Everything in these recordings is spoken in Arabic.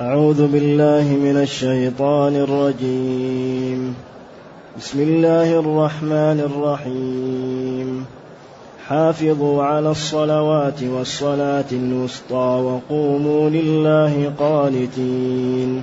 أعوذ بالله من الشيطان الرجيم. بسم الله الرحمن الرحيم. حافظوا على الصلوات والصلاة الوسطى وقوموا لله قانتين.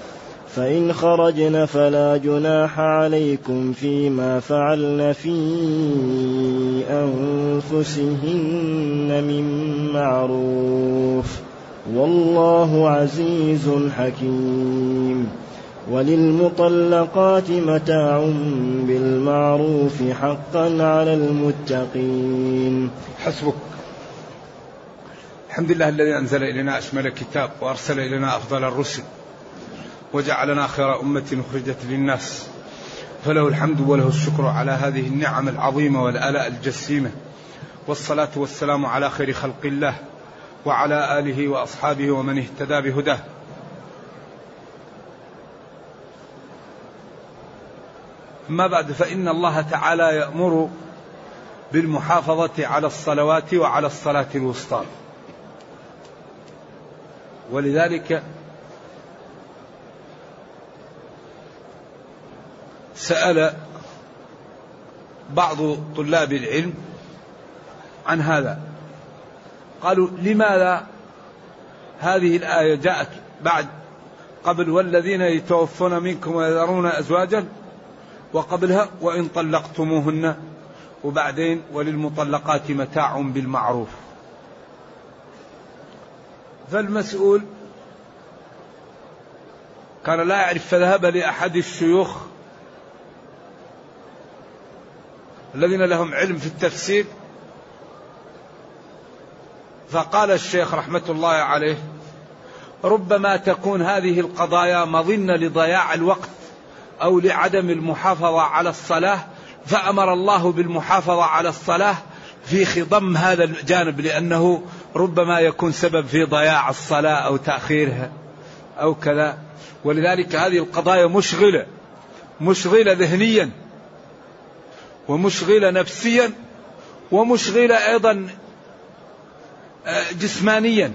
فإن خرجن فلا جناح عليكم فيما فعلن في أنفسهن من معروف. والله عزيز حكيم. وللمطلقات متاع بالمعروف حقا على المتقين. حسبك. الحمد لله الذي أنزل إلينا أشمل كتاب وأرسل إلينا أفضل الرسل. وجعلنا خير أمة أخرجت للناس. فله الحمد وله الشكر على هذه النعم العظيمة والآلاء الجسيمة. والصلاة والسلام على خير خلق الله وعلى آله وأصحابه ومن اهتدى بهداه. أما بعد فإن الله تعالى يأمر بالمحافظة على الصلوات وعلى الصلاة الوسطى. ولذلك سأل بعض طلاب العلم عن هذا. قالوا لماذا هذه الآية جاءت بعد؟ قبل والذين يتوفون منكم ويذرون أزواجا وقبلها وإن طلقتموهن وبعدين وللمطلقات متاع بالمعروف. فالمسؤول كان لا يعرف فذهب لأحد الشيوخ الذين لهم علم في التفسير. فقال الشيخ رحمة الله عليه ربما تكون هذه القضايا مظنة لضياع الوقت أو لعدم المحافظة على الصلاة فأمر الله بالمحافظة على الصلاة في خضم هذا الجانب لأنه ربما يكون سبب في ضياع الصلاة أو تأخيرها أو كذا. ولذلك هذه القضايا مشغلة مشغلة ذهنيا. ومشغلة نفسيا ومشغلة أيضا آه، جسمانيا.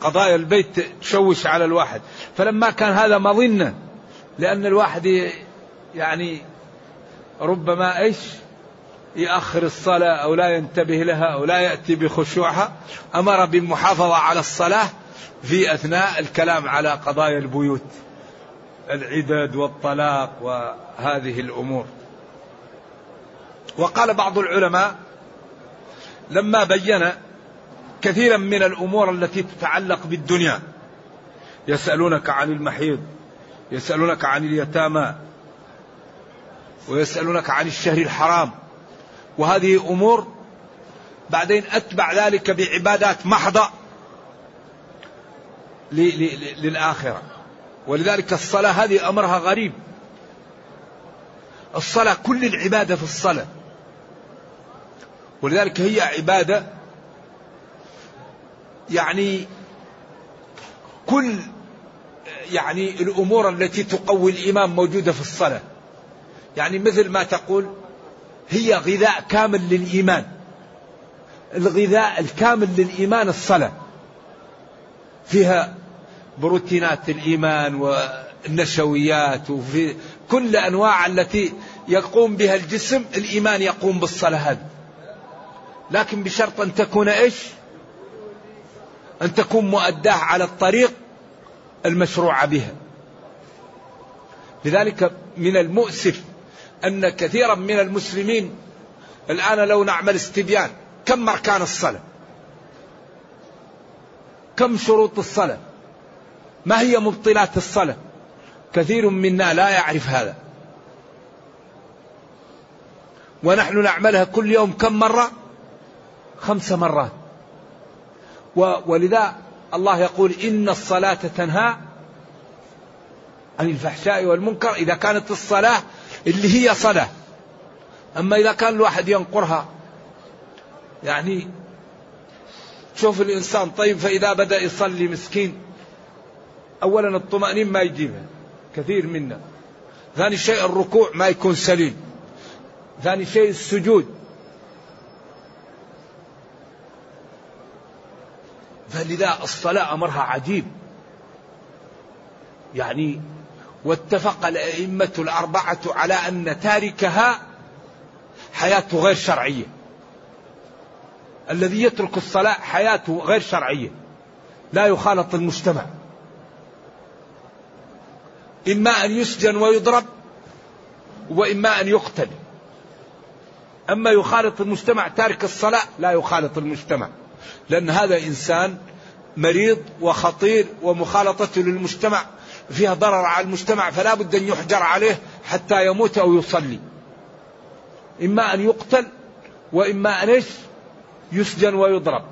قضايا البيت تشوش على الواحد. فلما كان هذا مظنة لأن الواحد يعني ربما إيش؟ يأخر الصلاة أو لا ينتبه لها أو لا يأتي بخشوعها. أمر بالمحافظة على الصلاة في أثناء الكلام على قضايا البيوت العدد والطلاق وهذه الأمور. وقال بعض العلماء لما بين كثيرا من الأمور التي تتعلق بالدنيا يسألونك عن المحيض يسألونك عن اليتامى ويسألونك عن الشهر الحرام. وهذه أمور بعدين أتبع ذلك بعبادات محضة للآخرة. ولذلك الصلاة هذه أمرها غريب. الصلاة كل العبادة في الصلاة. ولذلك هي عبادة يعني كل يعني الأمور التي تقوي الإيمان موجودة في الصلاة. يعني مثل ما تقول هي غذاء كامل للإيمان. الغذاء الكامل للإيمان الصلاة. فيها بروتينات الإيمان والنشويات وفي كل أنواع التي يقوم بها الجسم الإيمان يقوم بالصلاة هذه. لكن بشرط أن تكون إيش؟ أن تكون مؤداة على الطريق المشروع بها. لذلك من المؤسف أن كثيرا من المسلمين الآن لو نعمل استبيان كم أركان الصلاة؟ كم شروط الصلاة؟ ما هي مبطلات الصلاة؟ كثير منا لا يعرف هذا. ونحن نعملها كل يوم كم مرة؟ خمس مرات. ولذا الله يقول إن الصلاة تنهى عن الفحشاء والمنكر إذا كانت الصلاة اللي هي صلاة. أما إذا كان الواحد ينقرها يعني شوف الإنسان طيب فإذا بدأ يصلي مسكين أولا الطمأنين ما يجيبها كثير منا. ثاني شيء الركوع ما يكون سليم. ثاني شيء السجود. فلذا الصلاة أمرها عجيب. يعني واتفق الأئمة الأربعة على أن تاركها حياته غير شرعية. الذي يترك الصلاة حياته غير شرعية. لا يخالط المجتمع. إما أن يسجن ويضرب وإما أن يقتل. أما يخالط المجتمع تارك الصلاة لا يخالط المجتمع. لأن هذا إنسان مريض وخطير ومخالطته للمجتمع فيها ضرر على المجتمع فلا بد أن يحجر عليه حتى يموت أو يصلي. إما أن يقتل وإما أن يسجن ويضرب.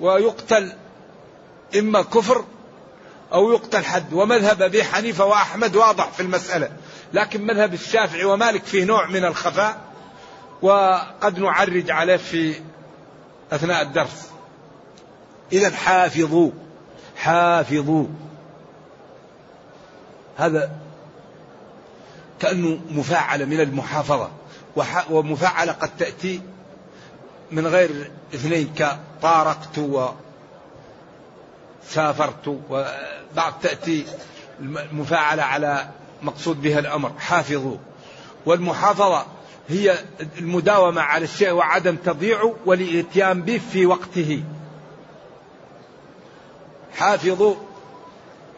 ويقتل إما كفر أو يقتل حد. ومذهب أبي حنيفة وأحمد واضح في المسألة لكن مذهب الشافعي ومالك فيه نوع من الخفاء. وقد نعرج عليه في أثناء الدرس. إذا حافظوا حافظوا. هذا كأنه مفاعلة من المحافظة ومفاعلة قد تأتي من غير اثنين كطارقت وسافرت وبعض تأتي المفاعلة على مقصود بها الأمر. حافظوا. والمحافظة هي المداومة على الشيء وعدم تضييعه والإتيان به في وقته. حافظوا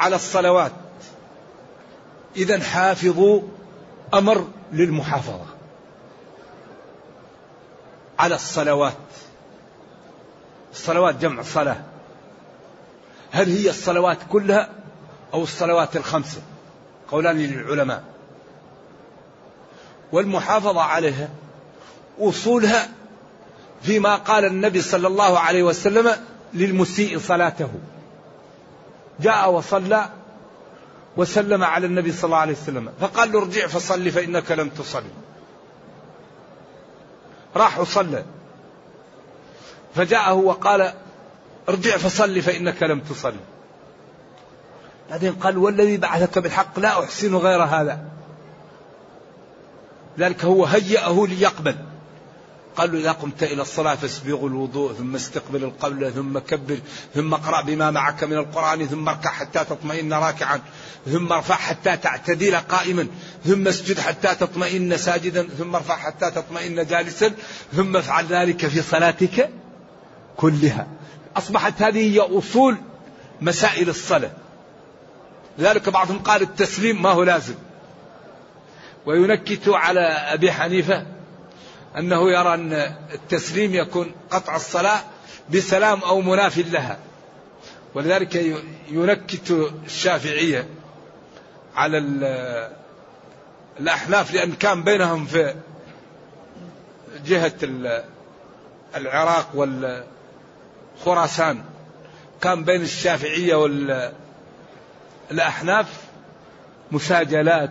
على الصلوات. إذا حافظوا أمر للمحافظة. على الصلوات. الصلوات جمع صلاة. هل هي الصلوات كلها أو الصلوات الخمسة؟ قولان للعلماء. والمحافظة عليها وصولها فيما قال النبي صلى الله عليه وسلم للمسيء صلاته. جاء وصلى وسلم على النبي صلى الله عليه وسلم فقال له ارجع فصلي فإنك لم تصلي. راح وصلى. فجاءه وقال ارجع فصلي فإنك لم تصلي. بعدين قال والذي بعثك بالحق لا أحسن غير هذا. ذلك هو هيأه ليقبل. قال له إذا قمت إلى الصلاة فاسبغ الوضوء ثم استقبل القبلة ثم كبر ثم اقرأ بما معك من القرآن ثم اركع حتى تطمئن راكعا ثم ارفع حتى تعتدل قائما ثم اسجد حتى تطمئن ساجدا ثم ارفع حتى تطمئن جالسا ثم افعل ذلك في صلاتك كلها. أصبحت هذه هي أصول مسائل الصلاة. لذلك بعضهم قال التسليم ما هو لازم. وينكت على أبي حنيفة أنه يرى أن التسليم يكون قطع الصلاة بسلام أو مناف لها. ولذلك ينكت الشافعية على الأحناف لأن كان بينهم في جهة العراق والخراسان. كان بين الشافعية والأحناف مساجلات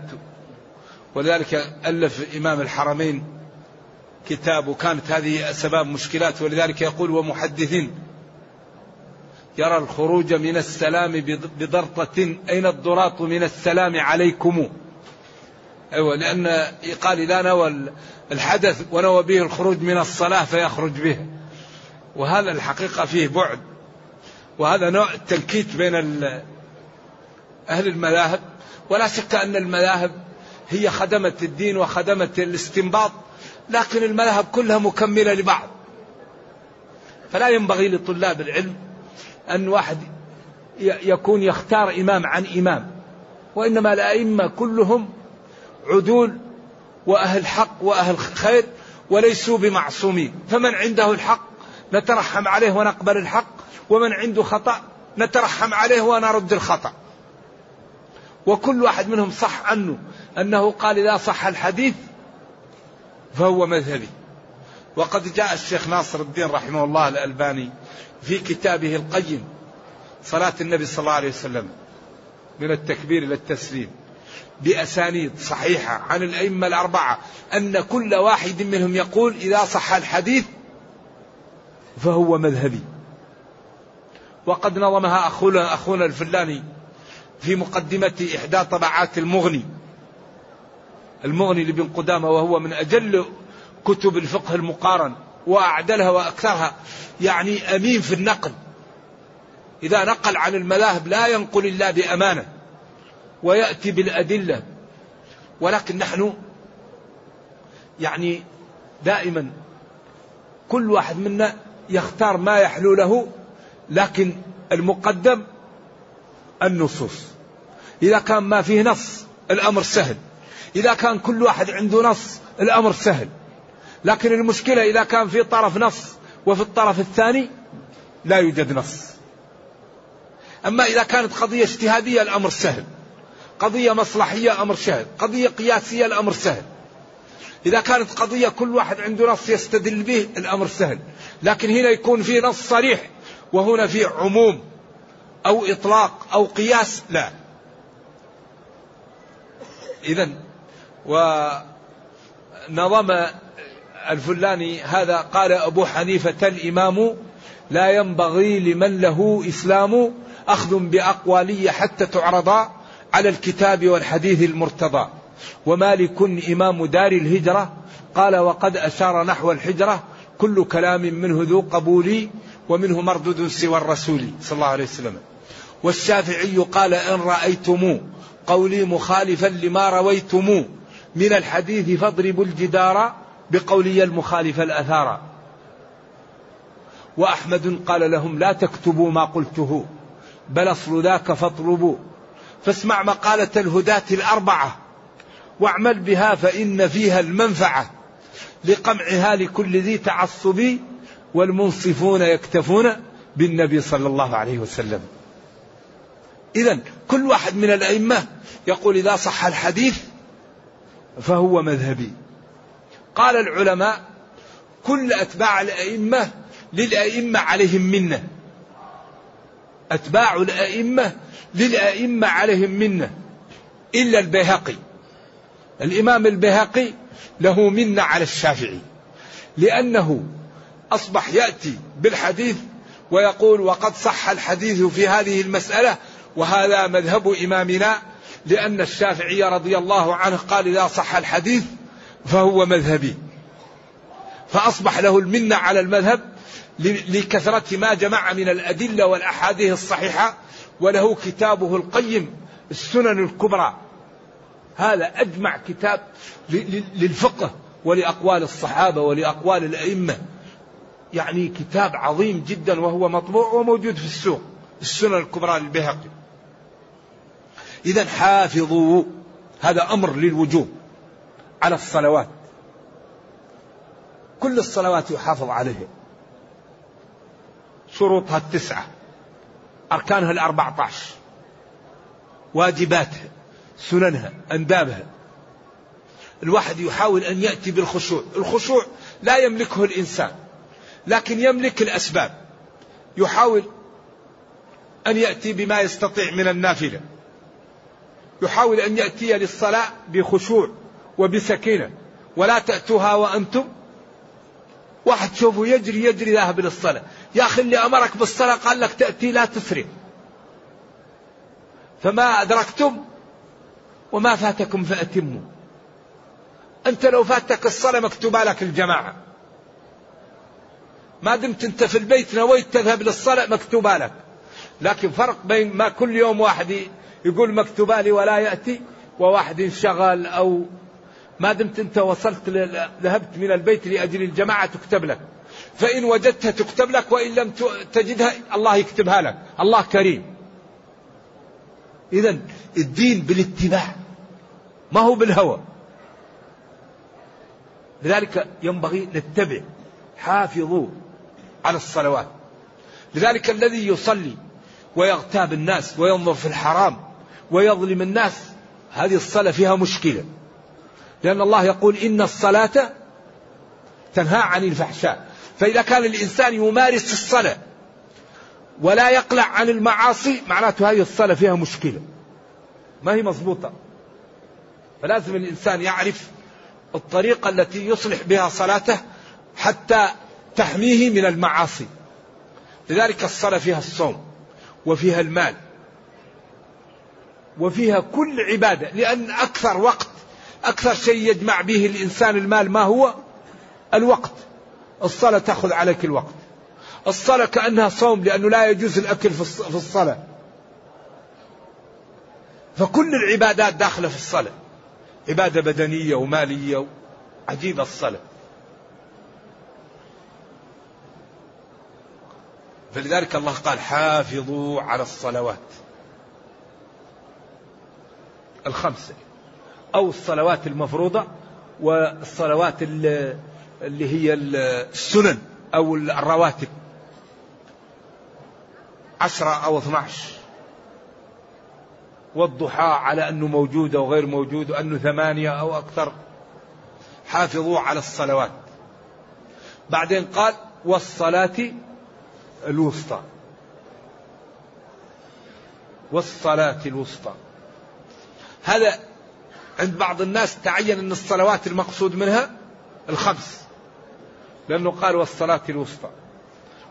ولذلك ألف إمام الحرمين كتاب وكانت هذه أسباب مشكلات. ولذلك يقول ومحدث يرى الخروج من السلام بضرطة أين الضراط من السلام عليكم؟ أيوة لأن قال إذا نوى الحدث ونوى به الخروج من الصلاة فيخرج به. وهذا الحقيقة فيه بعد. وهذا نوع التنكيت بين أهل المذاهب. ولا شك أن المذاهب هي خدمة الدين وخدمة الاستنباط لكن المذاهب كلها مكملة لبعض. فلا ينبغي لطلاب العلم أن واحد يكون يختار إمام عن إمام وإنما الأئمة كلهم عدول وأهل حق وأهل خير وليسوا بمعصومين. فمن عنده الحق نترحم عليه ونقبل الحق ومن عنده خطأ نترحم عليه ونرد الخطأ. وكل واحد منهم صح عنه أنه قال إذا صح الحديث فهو مذهبي. وقد جاء الشيخ ناصر الدين رحمه الله الألباني في كتابه القيم صلاة النبي صلى الله عليه وسلم من التكبير إلى التسليم بأسانيد صحيحة عن الأئمة الأربعة أن كل واحد منهم يقول إذا صح الحديث فهو مذهبي. وقد نظمها أخونا, أخونا الفلاني في مقدمة إحدى طبعات المغني. المغني لابن قدامة وهو من أجل كتب الفقه المقارن وأعدلها وأكثرها يعني أمين في النقل. إذا نقل عن المذاهب لا ينقل إلا بأمانة ويأتي بالأدلة. ولكن نحن يعني دائما كل واحد منا يختار ما يحلو له لكن المقدم النصوص. إذا كان ما فيه نص الأمر سهل. إذا كان كل واحد عنده نص الأمر سهل. لكن المشكلة إذا كان في طرف نص وفي الطرف الثاني لا يوجد نص. أما إذا كانت قضية اجتهادية الأمر سهل. قضية مصلحية أمر سهل. قضية قياسية الأمر سهل. إذا كانت قضية كل واحد عنده نص يستدل به الأمر سهل. لكن هنا يكون في نص صريح وهنا في عموم. أو إطلاق أو قياس لا. إذا ونظم الفلاني هذا قال أبو حنيفة الإمام لا ينبغي لمن له إسلام أخذ بأقوالي حتى تعرض على الكتاب والحديث المرتضى. ومالك إمام دار الهجرة قال وقد أشار نحو الحجرة كل كلام منه ذو قبول ومنه مردود سوى الرسول صلى الله عليه وسلم. والشافعي قال إن رأيتم قولي مخالفا لما رويتم من الحديث فاضربوا الجدار بقولي المخالف الأثار. وأحمد قال لهم لا تكتبوا ما قلته بل أصل ذاك فاطلبوا. فاسمع مقالة الهداة الأربعة واعمل بها فإن فيها المنفعة لقمعها لكل ذي تعصب والمنصفون يكتفون بالنبي صلى الله عليه وسلم. إذا كل واحد من الأئمة يقول إذا صح الحديث فهو مذهبي. قال العلماء كل أتباع الأئمة للأئمة عليهم منة. أتباع الأئمة للأئمة عليهم منة. إلا البيهقي. الإمام البيهقي له منة على الشافعي. لأنه أصبح يأتي بالحديث ويقول وقد صح الحديث في هذه المسألة وهذا مذهب إمامنا لأن الشافعي رضي الله عنه قال إذا صح الحديث فهو مذهبي. فأصبح له المنة على المذهب لكثرة ما جمع من الأدلة والأحاديث الصحيحة وله كتابه القيم السنن الكبرى. هذا أجمع كتاب للفقه ولأقوال الصحابة ولأقوال الأئمة. يعني كتاب عظيم جدا وهو مطبوع وموجود في السوق السنن الكبرى للبيهقي. إذا حافظوا. هذا أمر للوجوب على الصلوات. كل الصلوات يحافظ عليها. شروطها التسعة. أركانها الأربعة عشر واجباتها سننها أندابها. الواحد يحاول أن يأتي بالخشوع. الخشوع لا يملكه الإنسان لكن يملك الأسباب. يحاول أن يأتي بما يستطيع من النافلة. يحاول أن يأتي للصلاة بخشوع وبسكينة. ولا تأتوها وأنتم واحد شوفه يجري يجري ذاهب للصلاة. يا أخي اللي أمرك بالصلاة قال لك تأتي لا تسرع فما أدركتم وما فاتكم فأتموا. أنت لو فاتك الصلاة مكتوبة لك الجماعة. ما دمت أنت في البيت نويت تذهب للصلاة مكتوبة لك. لكن فرق بين ما كل يوم واحد يقول مكتوبة لي ولا يأتي وواحد انشغل أو ما دمت أنت وصلت ذهبت من البيت لأجل الجماعة تكتب لك. فإن وجدتها تكتب لك وإن لم تجدها الله يكتبها لك. الله كريم. إذا الدين بالاتباع. ما هو بالهوى. لذلك ينبغي نتبع. حافظوا على الصلوات. لذلك الذي يصلي ويغتاب الناس وينظر في الحرام ويظلم الناس. هذه الصلاة فيها مشكلة. لأن الله يقول إن الصلاة تنهى عن الفحشاء. فإذا كان الإنسان يمارس الصلاة ولا يقلع عن المعاصي معناته هذه الصلاة فيها مشكلة. ما هي مضبوطة. فلازم الإنسان يعرف الطريقة التي يصلح بها صلاته حتى تحميه من المعاصي. لذلك الصلاة فيها الصوم وفيها المال. وفيها كل عبادة لأن أكثر وقت أكثر شيء يجمع به الإنسان المال ما هو؟ الوقت. الصلاة تأخذ عليك الوقت. الصلاة كأنها صوم لأنه لا يجوز الأكل في الصلاة. فكل العبادات داخلة في الصلاة. عبادة بدنية ومالية عجيبة الصلاة. فلذلك الله قال حافظوا على الصلوات. الخمسة أو الصلوات المفروضة والصلوات اللي هي السنن. أو الرواتب. عشرة أو 12 والضحى على أنه موجود أو غير موجود وأنه ثمانية أو أكثر. حافظوا على الصلوات. بعدين قال والصلاة الوسطى. والصلاة الوسطى. هذا عند بعض الناس تعين أن الصلوات المقصود منها الخمس لأنه قال والصلاة الوسطى.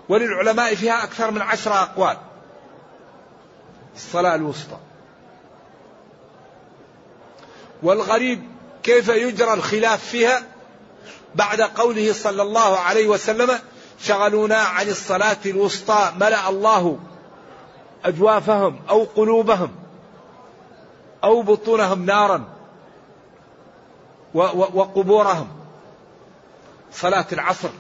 وللعلماء فيها أكثر من عشرة أقوال. الصلاة الوسطى. والغريب كيف يجرى الخلاف فيها بعد قوله صلى الله عليه وسلم شغلونا عن الصلاة الوسطى ملأ الله أجوافهم أو قلوبهم. أو بطونهم نارا وقبورهم. صلاة العصر.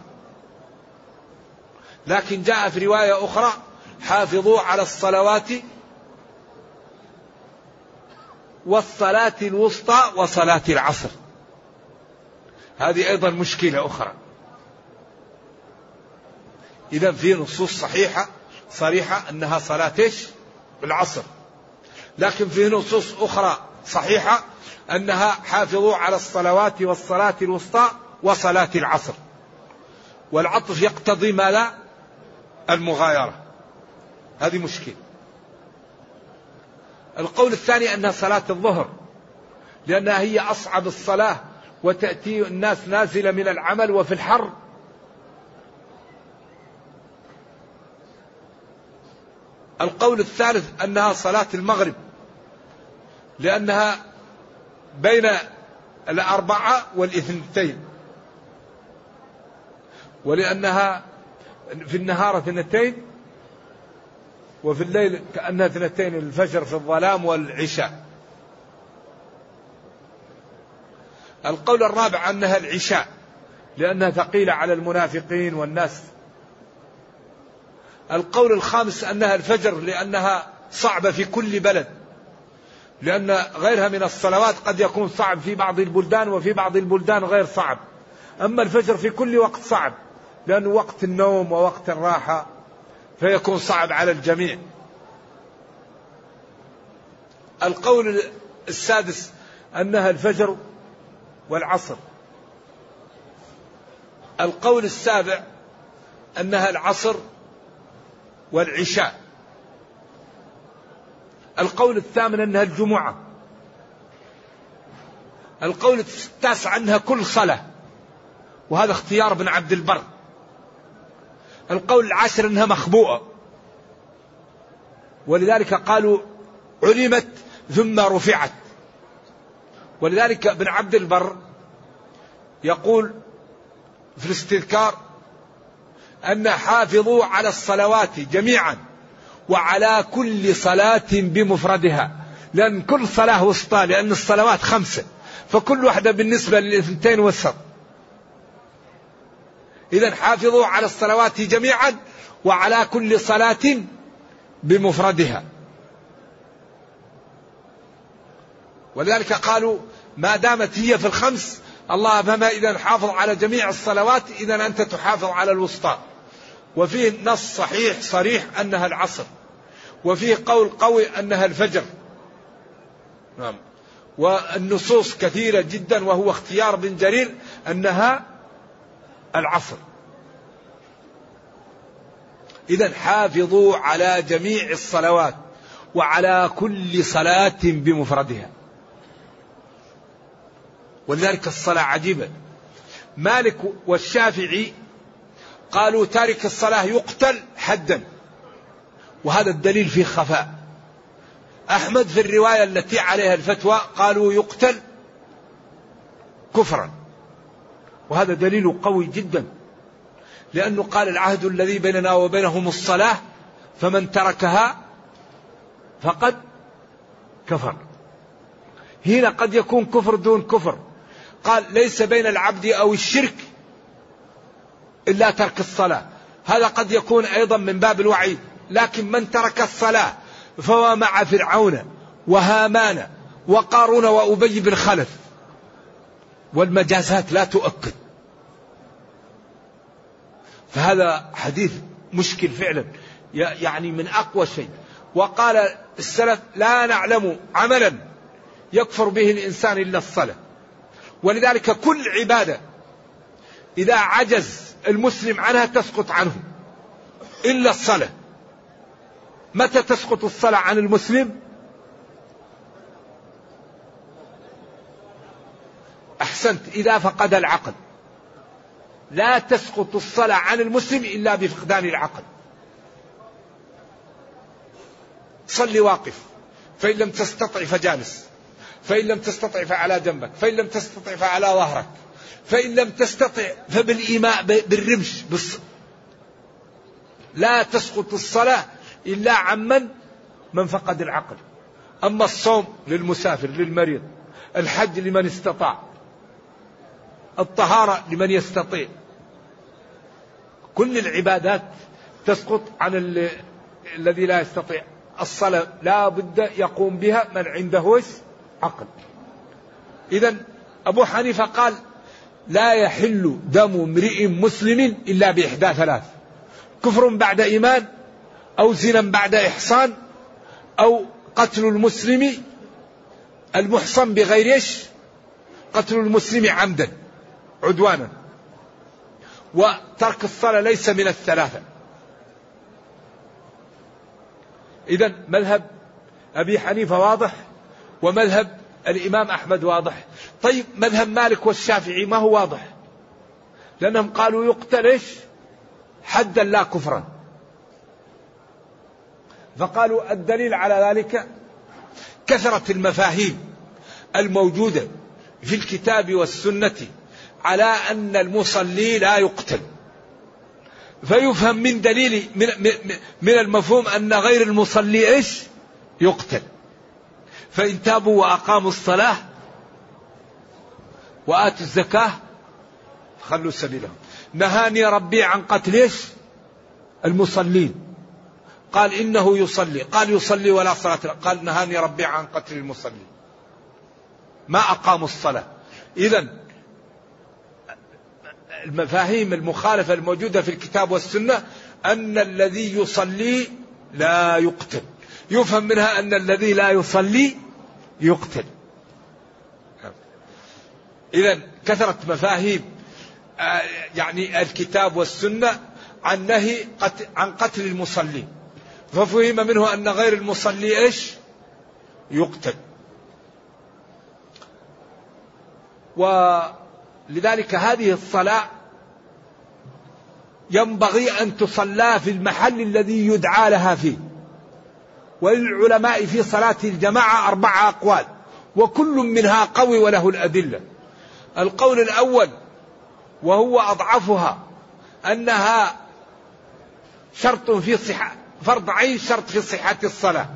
لكن جاء في رواية أخرى حافظوا على الصلوات والصلاة الوسطى وصلاة العصر. هذه أيضا مشكلة أخرى. إذا في نصوص صحيحة صريحة أنها صلاة العصر. لكن في نصوص أخرى صحيحة أنها حافظوا على الصلوات والصلاة الوسطى وصلاة العصر. والعطف يقتضي ما لا؟ المغايرة. هذه مشكلة. القول الثاني أنها صلاة الظهر لأنها هي أصعب الصلاة وتأتي الناس نازلة من العمل وفي الحر القول الثالث أنها صلاة المغرب لأنها بين الأربعة والإثنتين ولأنها في النهار اثنتين وفي الليل كأنها اثنتين الفجر في الظلام والعشاء. القول الرابع أنها العشاء لأنها ثقيلة على المنافقين والناس القول الخامس أنها الفجر لأنها صعبة في كل بلد. لأن غيرها من الصلوات قد يكون صعب في بعض البلدان وفي بعض البلدان غير صعب. أما الفجر في كل وقت صعب لأنه وقت النوم ووقت الراحة فيكون صعب على الجميع. القول السادس أنها الفجر والعصر. القول السابع أنها العصر والعشاء. القول الثامن أنها الجمعة. القول التاسع أنها كل صلاة. وهذا اختيار ابن عبد البر. القول العاشر أنها مخبوءة. ولذلك قالوا علمت ثم رفعت. ولذلك ابن عبد البر يقول في الاستذكار أن حافظوا على الصلوات جميعا وعلى كل صلاة بمفردها. لأن كل صلاة وسطى لأن الصلوات خمسة. فكل واحدة بالنسبة للاثنتين وسط إذا حافظوا على الصلوات جميعا وعلى كل صلاة بمفردها. ولذلك قالوا ما دامت هي في الخمس الله فما إذا حافظ على جميع الصلوات إذا أنت تحافظ على الوسطى. وفيه نص صحيح صريح أنها العصر وفيه قول قوي أنها الفجر. نعم. والنصوص كثيرة جدا وهو اختيار بن جرير أنها العصر. إذا حافظوا على جميع الصلوات وعلى كل صلاة بمفردها. ولذلك الصلاة عجيبة. مالك والشافعي قالوا تارك الصلاة يقتل حدا. وهذا الدليل فيه خفاء. أحمد في الرواية التي عليها الفتوى قالوا يقتل كفرا. وهذا دليل قوي جدا. لأنه قال العهد الذي بيننا وبينهم الصلاة فمن تركها فقد كفر. هنا قد يكون كفر دون كفر. قال ليس بين العبد أو الشرك إلا ترك الصلاة. هذا قد يكون أيضا من باب الوعيد لكن من ترك الصلاة فهو مع فرعون وهامان وقارون وأبي بن خلف. والمجازات لا تؤكد. فهذا حديث مشكل فعلا يعني من أقوى شيء. وقال السلف لا نعلم عملا يكفر به الإنسان إلا الصلاة. ولذلك كل عبادة إذا عجز المسلم عنها تسقط عنه. إلا الصلاة. متى تسقط الصلاة عن المسلم؟ أحسنت إذا فقد العقل. لا تسقط الصلاة عن المسلم إلا بفقدان العقل. صلي واقف. فإن لم تستطع فجالس. فإن لم تستطع فعلى جنبك. فإن لم تستطع فعلى ظهرك. فإن لم تستطع فبالإيماء بالرمش بالص... لا تسقط الصلاة إلا عمن من فقد العقل. أما الصوم للمسافر للمريض الحج لمن استطاع الطهارة لمن يستطيع. كل العبادات تسقط عن الذي لا يستطيع. الصلاة لا بد يقوم بها من عنده عقل. إذا أبو حنيفة قال لا يحل دم امرئ مسلم إلا بإحدى ثلاث. كفر بعد إيمان أو زنا بعد إحصان أو قتل المسلم المحصن بغير إيش؟ قتل المسلم عمدا عدوانا. وترك الصلاة ليس من الثلاثة. إذا مذهب أبي حنيفة واضح ومذهب الإمام أحمد واضح. طيب مذهب مالك والشافعي ما هو واضح؟ لأنهم قالوا يقتل إيش؟ حدا لا كفرا. فقالوا الدليل على ذلك كثرة المفاهيم الموجودة في الكتاب والسنة على أن المصلي لا يقتل. فيفهم من دليل من, من المفهوم أن غير المصلي إيش؟ يقتل. فإن تابوا وأقاموا الصلاة وآتوا الزكاة خلوا سبيلهم. نهاني ربي عن قتل إيش؟ المصلين. قال إنه يصلي. قال يصلي ولا صلاة له. قال نهاني ربي عن قتل المصلين. ما أقاموا الصلاة. إذا المفاهيم المخالفة الموجودة في الكتاب والسنة أن الذي يصلي لا يقتل. يفهم منها أن الذي لا يصلي يقتل. إذا كثرة مفاهيم آه، يعني الكتاب والسنة عن نهي عن قتل المصلين. ففهم منه أن غير المصلي إيش؟ يقتل. ولذلك هذه الصلاة ينبغي أن تصلى في المحل الذي يدعى لها فيه. وللعلماء في صلاة الجماعة أربعة أقوال وكل منها قوي وله الأدلة. القول الأول وهو أضعفها أنها شرط في صحة فرض عين شرط في صحة الصلاة.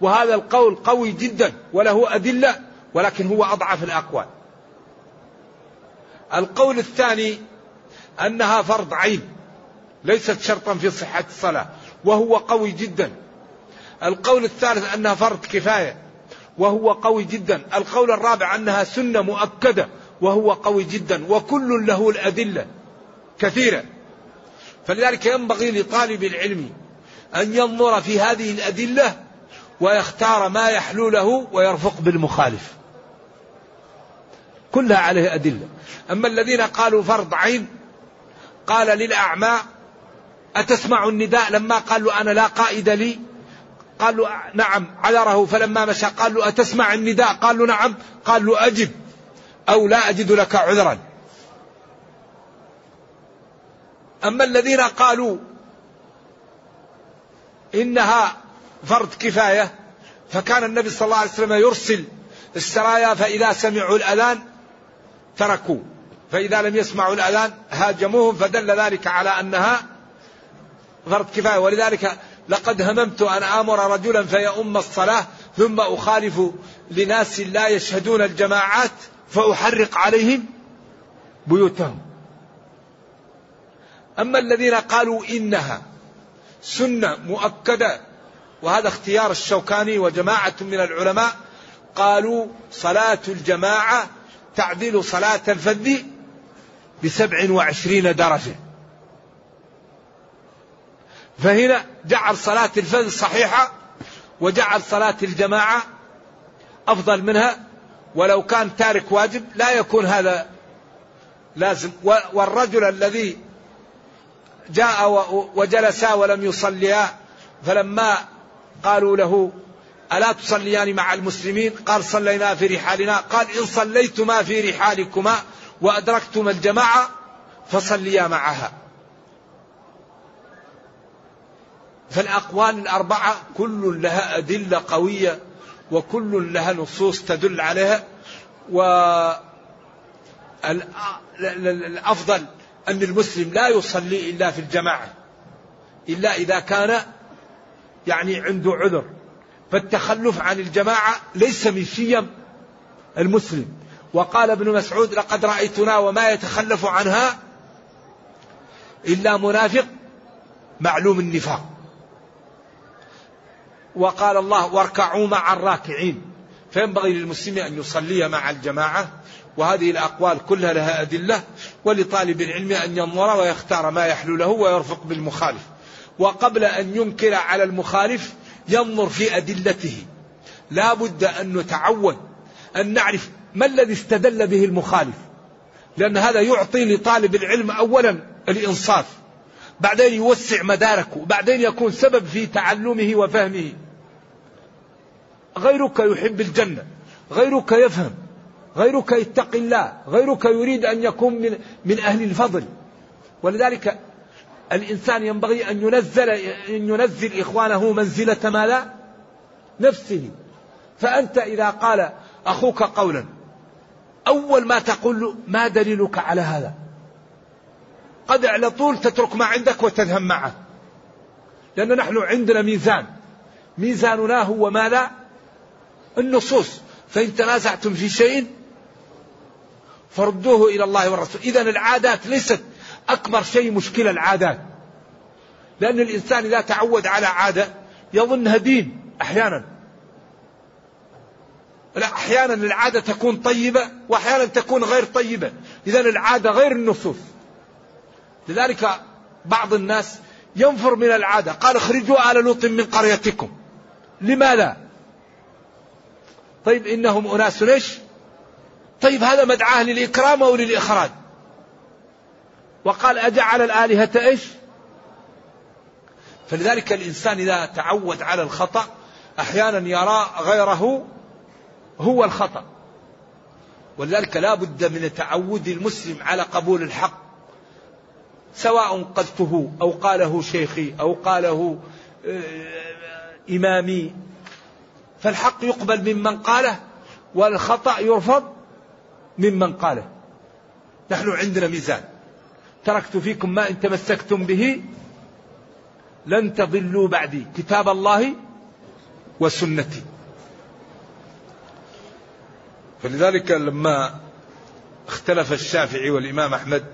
وهذا القول قوي جدا وله أدلة ولكن هو أضعف الأقوال. القول الثاني أنها فرض عين ليست شرطا في صحة الصلاة وهو قوي جدا. القول الثالث أنها فرض كفاية وهو قوي جدا. القول الرابع أنها سنة مؤكدة وهو قوي جدا وكل له الأدلة كثيرة. فلذلك ينبغي لطالب العلم أن ينظر في هذه الأدلة ويختار ما يحلو له ويرفق بالمخالف. كلها عليه أدلة. أما الذين قالوا فرض عين قال للأعمى أتسمع النداء؟ لما قالوا أنا لا قائد لي قال له نعم عذره فلما مشى قال له أتسمع النداء؟ قال له نعم. قال له أجب. أو لا أجد لك عذرا. أما الذين قالوا إنها فرض كفاية فكان النبي صلى الله عليه وسلم يرسل السرايا فإذا سمعوا الأذان تركوا فإذا لم يسمعوا الأذان هاجموهم فدل ذلك على أنها فرض كفاية. ولذلك لقد هممت أن آمر رجلا فيؤم الصلاة ثم أخالف لناس لا يشهدون الجماعات فأحرق عليهم بيوتهم. أما الذين قالوا إنها سنة مؤكدة وهذا اختيار الشوكاني وجماعة من العلماء قالوا صلاة الجماعة تعدل صلاة الفذ بسبع وعشرين درجة. فهنا جعل صلاة الفذ صحيحة وجعل صلاة الجماعة أفضل منها ولو كان تارك واجب لا يكون هذا لازم. والرجل الذي جاء وجلسا ولم يصليا فلما قالوا له ألا تصليان مع المسلمين؟ قال صلينا في رحالنا. قال إن صليتما في رحالكما وأدركتما الجماعة فصليا معها. فالأقوال الأربعة كل لها أدلة قوية. وكل لها نصوص تدل عليها والأفضل أن المسلم لا يصلي إلا في الجماعة إلا إذا كان يعني عنده عذر. فالتخلف عن الجماعة ليس من شيم المسلم. وقال ابن مسعود لقد رأيتنا وما يتخلف عنها إلا منافق معلوم النفاق. وقال الله واركعوا مع الراكعين. فينبغي للمسلم أن يصلي مع الجماعة وهذه الأقوال كلها لها أدلة ولطالب العلم أن ينظر ويختار ما يحلو له ويرفق بالمخالف. وقبل أن ينكر على المخالف ينظر في أدلته. لا بد أن نتعود أن نعرف ما الذي استدل به المخالف. لأن هذا يعطي لطالب العلم أولا الإنصاف بعدين يوسع مداركه بعدين يكون سبب في تعلمه وفهمه. غيرك يحب الجنة غيرك يفهم غيرك يتقي الله غيرك يريد أن يكون من, من أهل الفضل. ولذلك الإنسان ينبغي أن ينزل أن ينزل إخوانه منزلة ما لا نفسه. فأنت إذا قال أخوك قولا أول ما تقول له ما دليلك على هذا؟ قد على طول تترك ما عندك وتذهب معه. لأن نحن عندنا ميزان. ميزاننا هو ماذا؟ النصوص. فإن تنازعتم في شيء فردوه إلى الله والرسول. إذا العادات ليست أكبر شيء مشكلة العادات. لأن الإنسان إذا تعود على عادة يظنها دين أحيانا. لا أحيانا العادة تكون طيبة وأحيانا تكون غير طيبة. إذا العادة غير النصوص. لذلك بعض الناس ينفر من العادة. قال اخرجوا آل لوط من قريتكم. لماذا؟ طيب إنهم أناس إيش طيب هذا مدعاه للإكرام أو للإخراج. وقال أجعل الآلهة إيش؟ فلذلك الإنسان إذا تعود على الخطأ أحيانا يرى غيره هو الخطأ. ولذلك لا بد من تعود المسلم على قبول الحق سواء قلته أو قاله شيخي أو قاله آه، إمامي. فالحق يقبل ممن قاله والخطأ يرفض ممن قاله. نحن عندنا ميزان. تركت فيكم ما إن تمسكتم به لن تضلوا بعدي. كتاب الله وسنتي. فلذلك لما اختلف الشافعي والإمام أحمد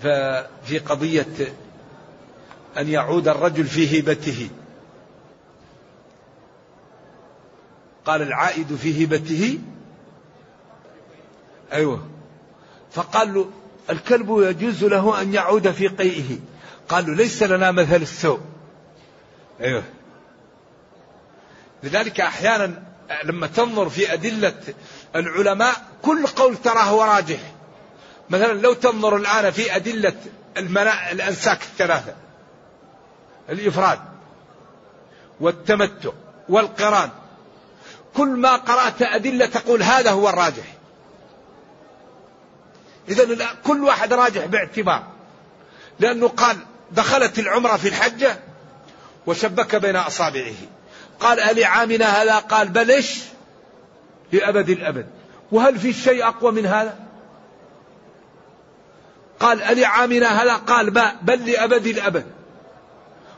ففي قضية أن يعود الرجل في هبته قال العائد في هبته أيوه. فقال له الكلب يجوز له أن يعود في قيئه. قال له ليس لنا مثل السوء أيوه. لذلك أحيانا لما تنظر في أدلة العلماء كل قول تراه راجح مثلا لو تنظر الآن في أدلة الأنساك الثلاثة. الإفراد والتمتع والقران. كل ما قرأت أدلة تقول هذا هو الراجح. إذا كل واحد راجح باعتبار. لأنه قال دخلت العمرة في الحجة وشبك بين أصابعه. قال ألي عامنا هذا؟ قال بل إيش؟ لأبد الأبد. وهل في شيء أقوى من هذا؟ قال ألي عامنا هذا؟ قال ما بل لأبد الأبد.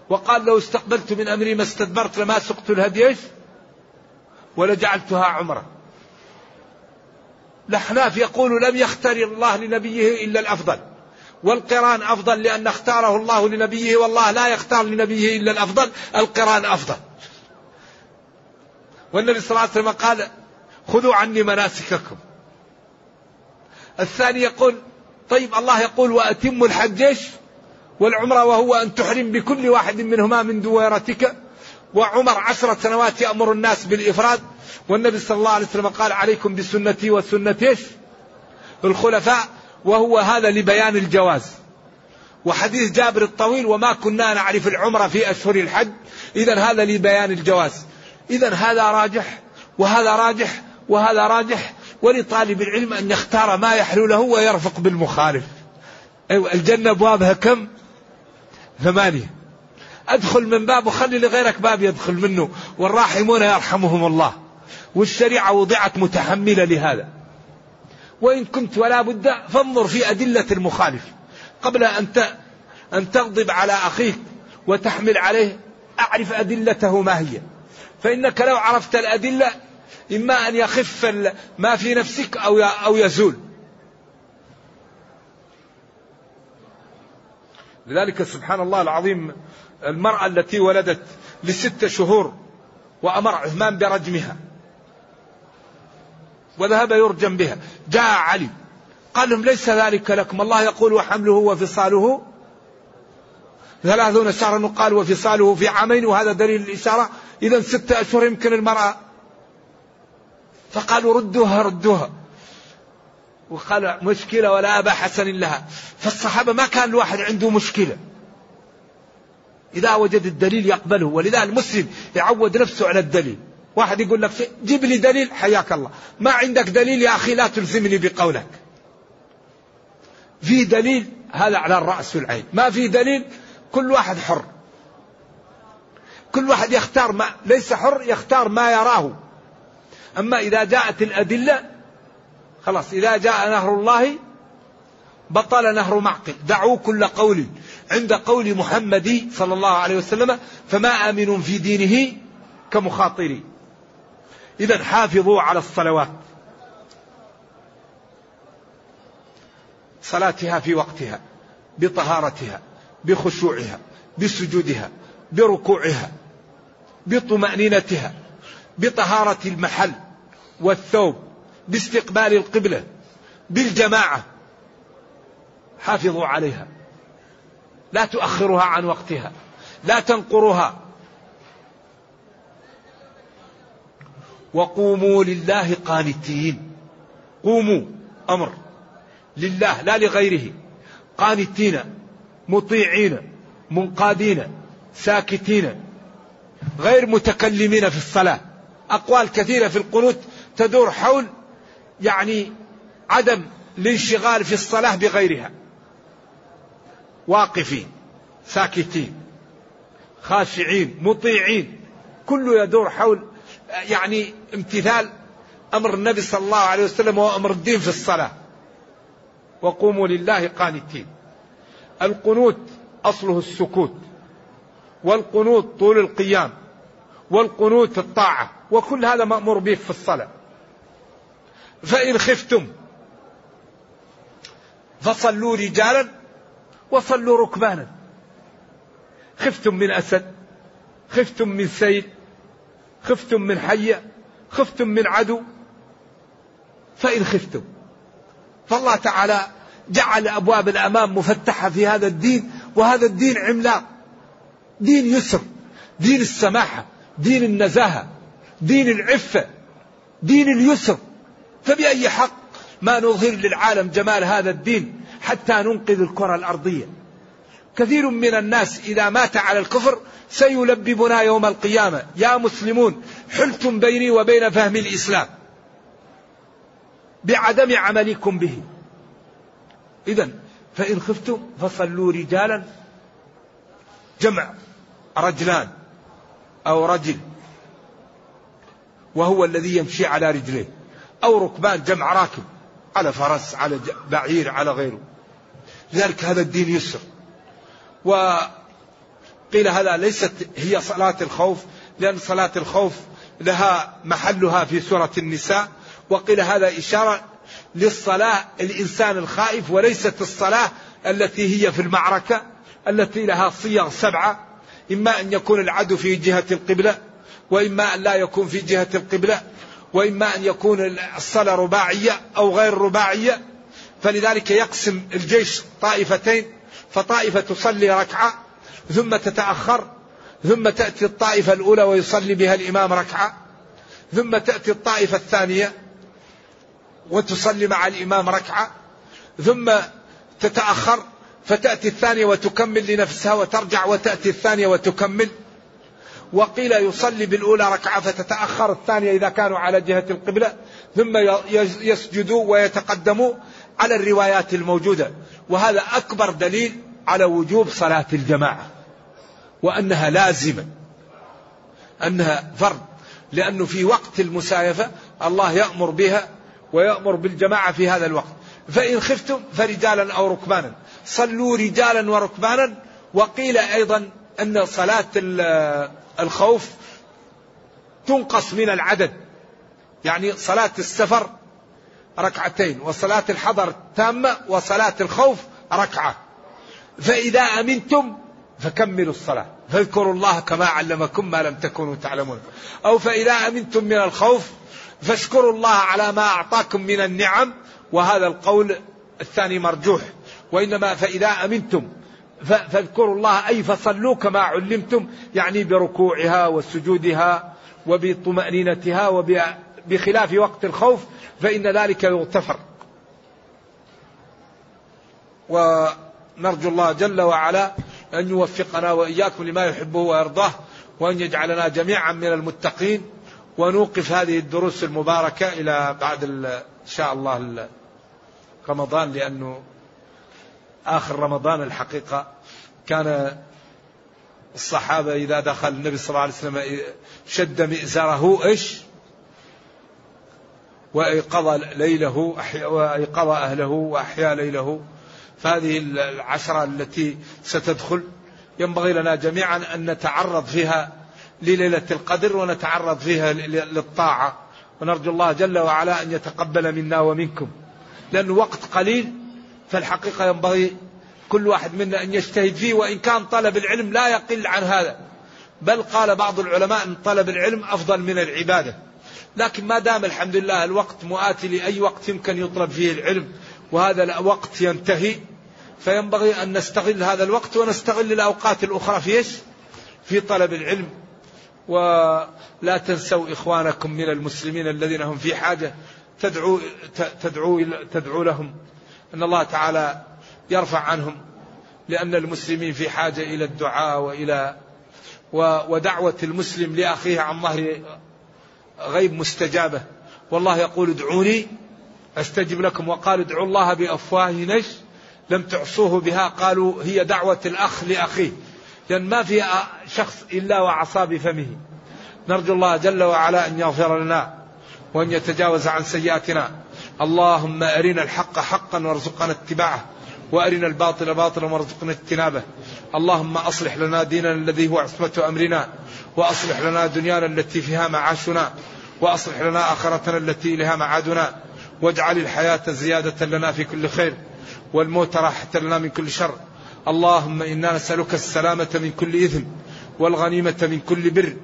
وقال لو استقبلت من أمري ما استدبرت لما سقت الهدي ولجعلتها عمرة. الأحناف يقول لم يختار الله لنبيه إلا الأفضل والقرآن أفضل لأن اختاره الله لنبيه والله لا يختار لنبيه إلا الأفضل القرآن أفضل. والنبي صلى الله عليه وسلم قال خذوا عني مناسككم. الثاني يقول طيب الله يقول وأتموا الحج والعمرة وهو أن تحرم بكل واحد منهما من دويرتك. وعمر عشرة سنوات يأمر الناس بالإفراد. والنبي صلى الله عليه وسلم قال عليكم بسنتي وسنة؟ الخلفاء. وهو هذا لبيان الجواز. وحديث جابر الطويل وما كنا نعرف العمرة في أشهر الحج. إذا هذا لبيان الجواز. إذا هذا راجح وهذا راجح وهذا راجح. ولطالب العلم أن يختار ما يحلو له ويرفق بالمخالف. أيوة الجنة أبوابها كم؟ ثمانية أدخل من باب وخلي لغيرك باب يدخل منه والراحمون يرحمهم الله. والشريعة وضعت متحملة لهذا. وإن كنت ولا بد فانظر في أدلة المخالف. قبل أن أن تغضب على أخيك وتحمل عليه أعرف أدلته ما هي. فإنك لو عرفت الأدلة إما أن يخف ما في نفسك أو أو يزول. لذلك سبحان الله العظيم المرأة التي ولدت لست شهور وأمر عثمان برجمها وذهب يرجم بها. جاء علي قال لهم ليس ذلك لكم. الله يقول وحمله وفصاله ثلاثون شهرا قال وفصاله في عامين وهذا دليل الإشارة. إذا ستة أشهر يمكن المرأة. فقالوا ردوها ردوها. وقال مشكلة ولا أبا حسن لها فالصحابة ما كان الواحد عنده مشكلة. إذا وجد الدليل يقبله. ولذا المسلم يعود نفسه على الدليل. واحد يقول لك جيب لي دليل حياك الله. ما عندك دليل يا أخي لا تلزمني بقولك. في دليل هذا على الرأس والعين ما في دليل كل واحد حر. كل واحد يختار ما ليس حر يختار ما يراه. أما إذا جاءت الأدلة خلاص إذا جاء نهر الله بطل نهر معقل. دعوا كل قول عند قول محمد صلى الله عليه وسلم فما آمن في دينه كمخاطري إذا حافظوا على الصلوات. صلاتها في وقتها بطهارتها بخشوعها بسجودها بركوعها بطمأنينتها بطهارة المحل والثوب. باستقبال القبلة بالجماعة. حافظوا عليها. لا تؤخرها عن وقتها. لا تنقرها. وقوموا لله قانتين. قوموا. أمر. لله لا لغيره. قانتين. مطيعين. منقادين. ساكتين. غير متكلمين في الصلاة. أقوال كثيرة في القنوت تدور حول يعني عدم الانشغال في الصلاة بغيرها. واقفين ساكتين خاشعين مطيعين. كله يدور حول يعني امتثال أمر النبي صلى الله عليه وسلم وأمر الدين في الصلاة. وقوموا لله قانتين. القنوت أصله السكوت والقنوت طول القيام والقنوت الطاعة وكل هذا مأمور به في الصلاة. فإن خفتم فصلوا رجالا وصلوا ركبانا. خفتم من أسد خفتم من سيل خفتم من حية خفتم من عدو. فإن خفتم فالله تعالى جعل أبواب الأمام مفتحة في هذا الدين وهذا الدين عملاق دين يسر دين السماحة دين النزاهة دين العفة دين اليسر. فبأي حق ما نظهر للعالم جمال هذا الدين حتى ننقذ الكرة الأرضية؟ كثير من الناس إذا مات على الكفر سيلببنا يوم القيامة. يا مسلمون حلتم بيني وبين فهم الإسلام. بعدم عملكم به. إذا فإن خفتم فصلوا رجالا جمع رجلان أو رجل وهو الذي يمشي على رجليه. أو ركبان جمع راكب على فرس على بعير على غيره. لذلك هذا الدين يسر. وقيل هذا ليست هي صلاة الخوف لأن صلاة الخوف لها محلها في سورة النساء. وقيل هذا إشارة للصلاة الإنسان الخائف وليست الصلاة التي هي في المعركة التي لها صيغ سبعة. إما أن يكون العدو في جهة القبلة وإما أن لا يكون في جهة القبلة. وإما أن يكون الصلاة رباعية أو غير رباعية فلذلك يقسم الجيش طائفتين فطائفة تصلي ركعة ثم تتأخر ثم تأتي الطائفة الأولى ويصلي بها الإمام ركعة ثم تأتي الطائفة الثانية وتصلي مع الإمام ركعة ثم تتأخر فتأتي الثانية وتكمل لنفسها وترجع وتأتي الثانية وتكمل. وقيل يصلي بالأولى ركعة فتتأخر الثانية إذا كانوا على جهة القبلة ثم يسجدوا ويتقدموا على الروايات الموجودة. وهذا أكبر دليل على وجوب صلاة الجماعة وأنها لازمة أنها فرض لأنه في وقت المسايفة الله يأمر بها ويأمر بالجماعة في هذا الوقت. فإن خفتم فرجالا أو ركبانا صلوا رجالا وركبانا. وقيل أيضا أن صلاة الخوف تنقص من العدد. يعني صلاة السفر ركعتين وصلاة الحضر تامة وصلاة الخوف ركعة. فإذا أمنتم فكملوا الصلاة. فاذكروا الله كما علمكم ما لم تكونوا تعلمون. أو فإذا أمنتم من الخوف فاشكروا الله على ما أعطاكم من النعم. وهذا القول الثاني مرجوح. وإنما فإذا أمنتم فاذكروا الله أي فصلوا كما علمتم يعني بركوعها وسجودها وبطمأنينتها وبخلاف وقت الخوف فإن ذلك يغتفر. ونرجو الله جل وعلا أن يوفقنا وإياكم لما يحبه ويرضاه وأن يجعلنا جميعا من المتقين ونوقف هذه الدروس المباركة إلى بعد إن شاء الله رمضان لأنه آخر رمضان الحقيقة كان الصحابة إذا دخل النبي صلى الله عليه وسلم شد مئزره إيش؟ وأيقظ ليله وأيقظ أهله وأحيا ليله. فهذه العشرة التي ستدخل ينبغي لنا جميعا أن نتعرض فيها لليلة القدر ونتعرض فيها للطاعة. ونرجو الله جل وعلا أن يتقبل منا ومنكم. لأنه وقت قليل فالحقيقة ينبغي كل واحد منا أن يجتهد فيه وإن كان طلب العلم لا يقل عن هذا. بل قال بعض العلماء أن طلب العلم أفضل من العبادة. لكن ما دام الحمد لله الوقت مؤاتي لأي وقت يمكن يطلب فيه العلم وهذا الوقت ينتهي فينبغي أن نستغل هذا الوقت ونستغل الأوقات الأخرى في إيش؟ في طلب العلم. ولا تنسوا إخوانكم من المسلمين الذين هم في حاجة تدعو تدعو تدعو لهم. أن الله تعالى يرفع عنهم لأن المسلمين في حاجة إلى الدعاء وإلى ودعوة المسلم لأخيه عن ظهر غيب مستجابة. والله يقول ادعوني أستجب لكم. وقال ادعوا الله بأفواه نش لم تعصوه بها. قالوا هي دعوة الأخ لأخيه. لأن ما في شخص إلا وعصى بفمه. نرجو الله جل وعلا أن يغفر لنا وأن يتجاوز عن سيئاتنا. اللهم أرنا الحق حقا وارزقنا اتباعه وأرنا الباطل باطلا وارزقنا اجتنابه. اللهم أصلح لنا ديننا الذي هو عصمة أمرنا وأصلح لنا دنيانا التي فيها معاشنا وأصلح لنا آخرتنا التي إليها معادنا. واجعل الحياة زيادة لنا في كل خير والموت راحة لنا من كل شر. اللهم إنا نسألك السلامة من كل اثم والغنيمة من كل بر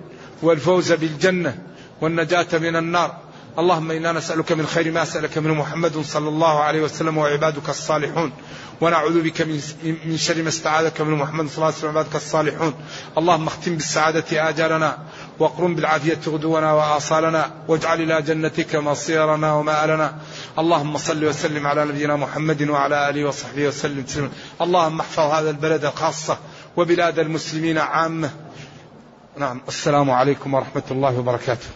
والفوز بالجنة والنجاة من النار. اللهم إنا نسألك من خير ما سألك منه محمد صلى الله عليه وسلم وعبادك الصالحون. ونعوذ بك من من شر ما استعاذك منه محمد صلى الله عليه وسلم وعبادك الصالحون. اللهم اختم بالسعادة آجالنا واقرم بالعافية غدونا وآصالنا واجعل إلى جنتك مصيرنا ومآلنا. اللهم صل وسلم على نبينا محمد وعلى آله وصحبه وسلم تسليما. اللهم احفظ هذا البلد خاصة وبلاد المسلمين عامة. نعم السلام عليكم ورحمة الله وبركاته.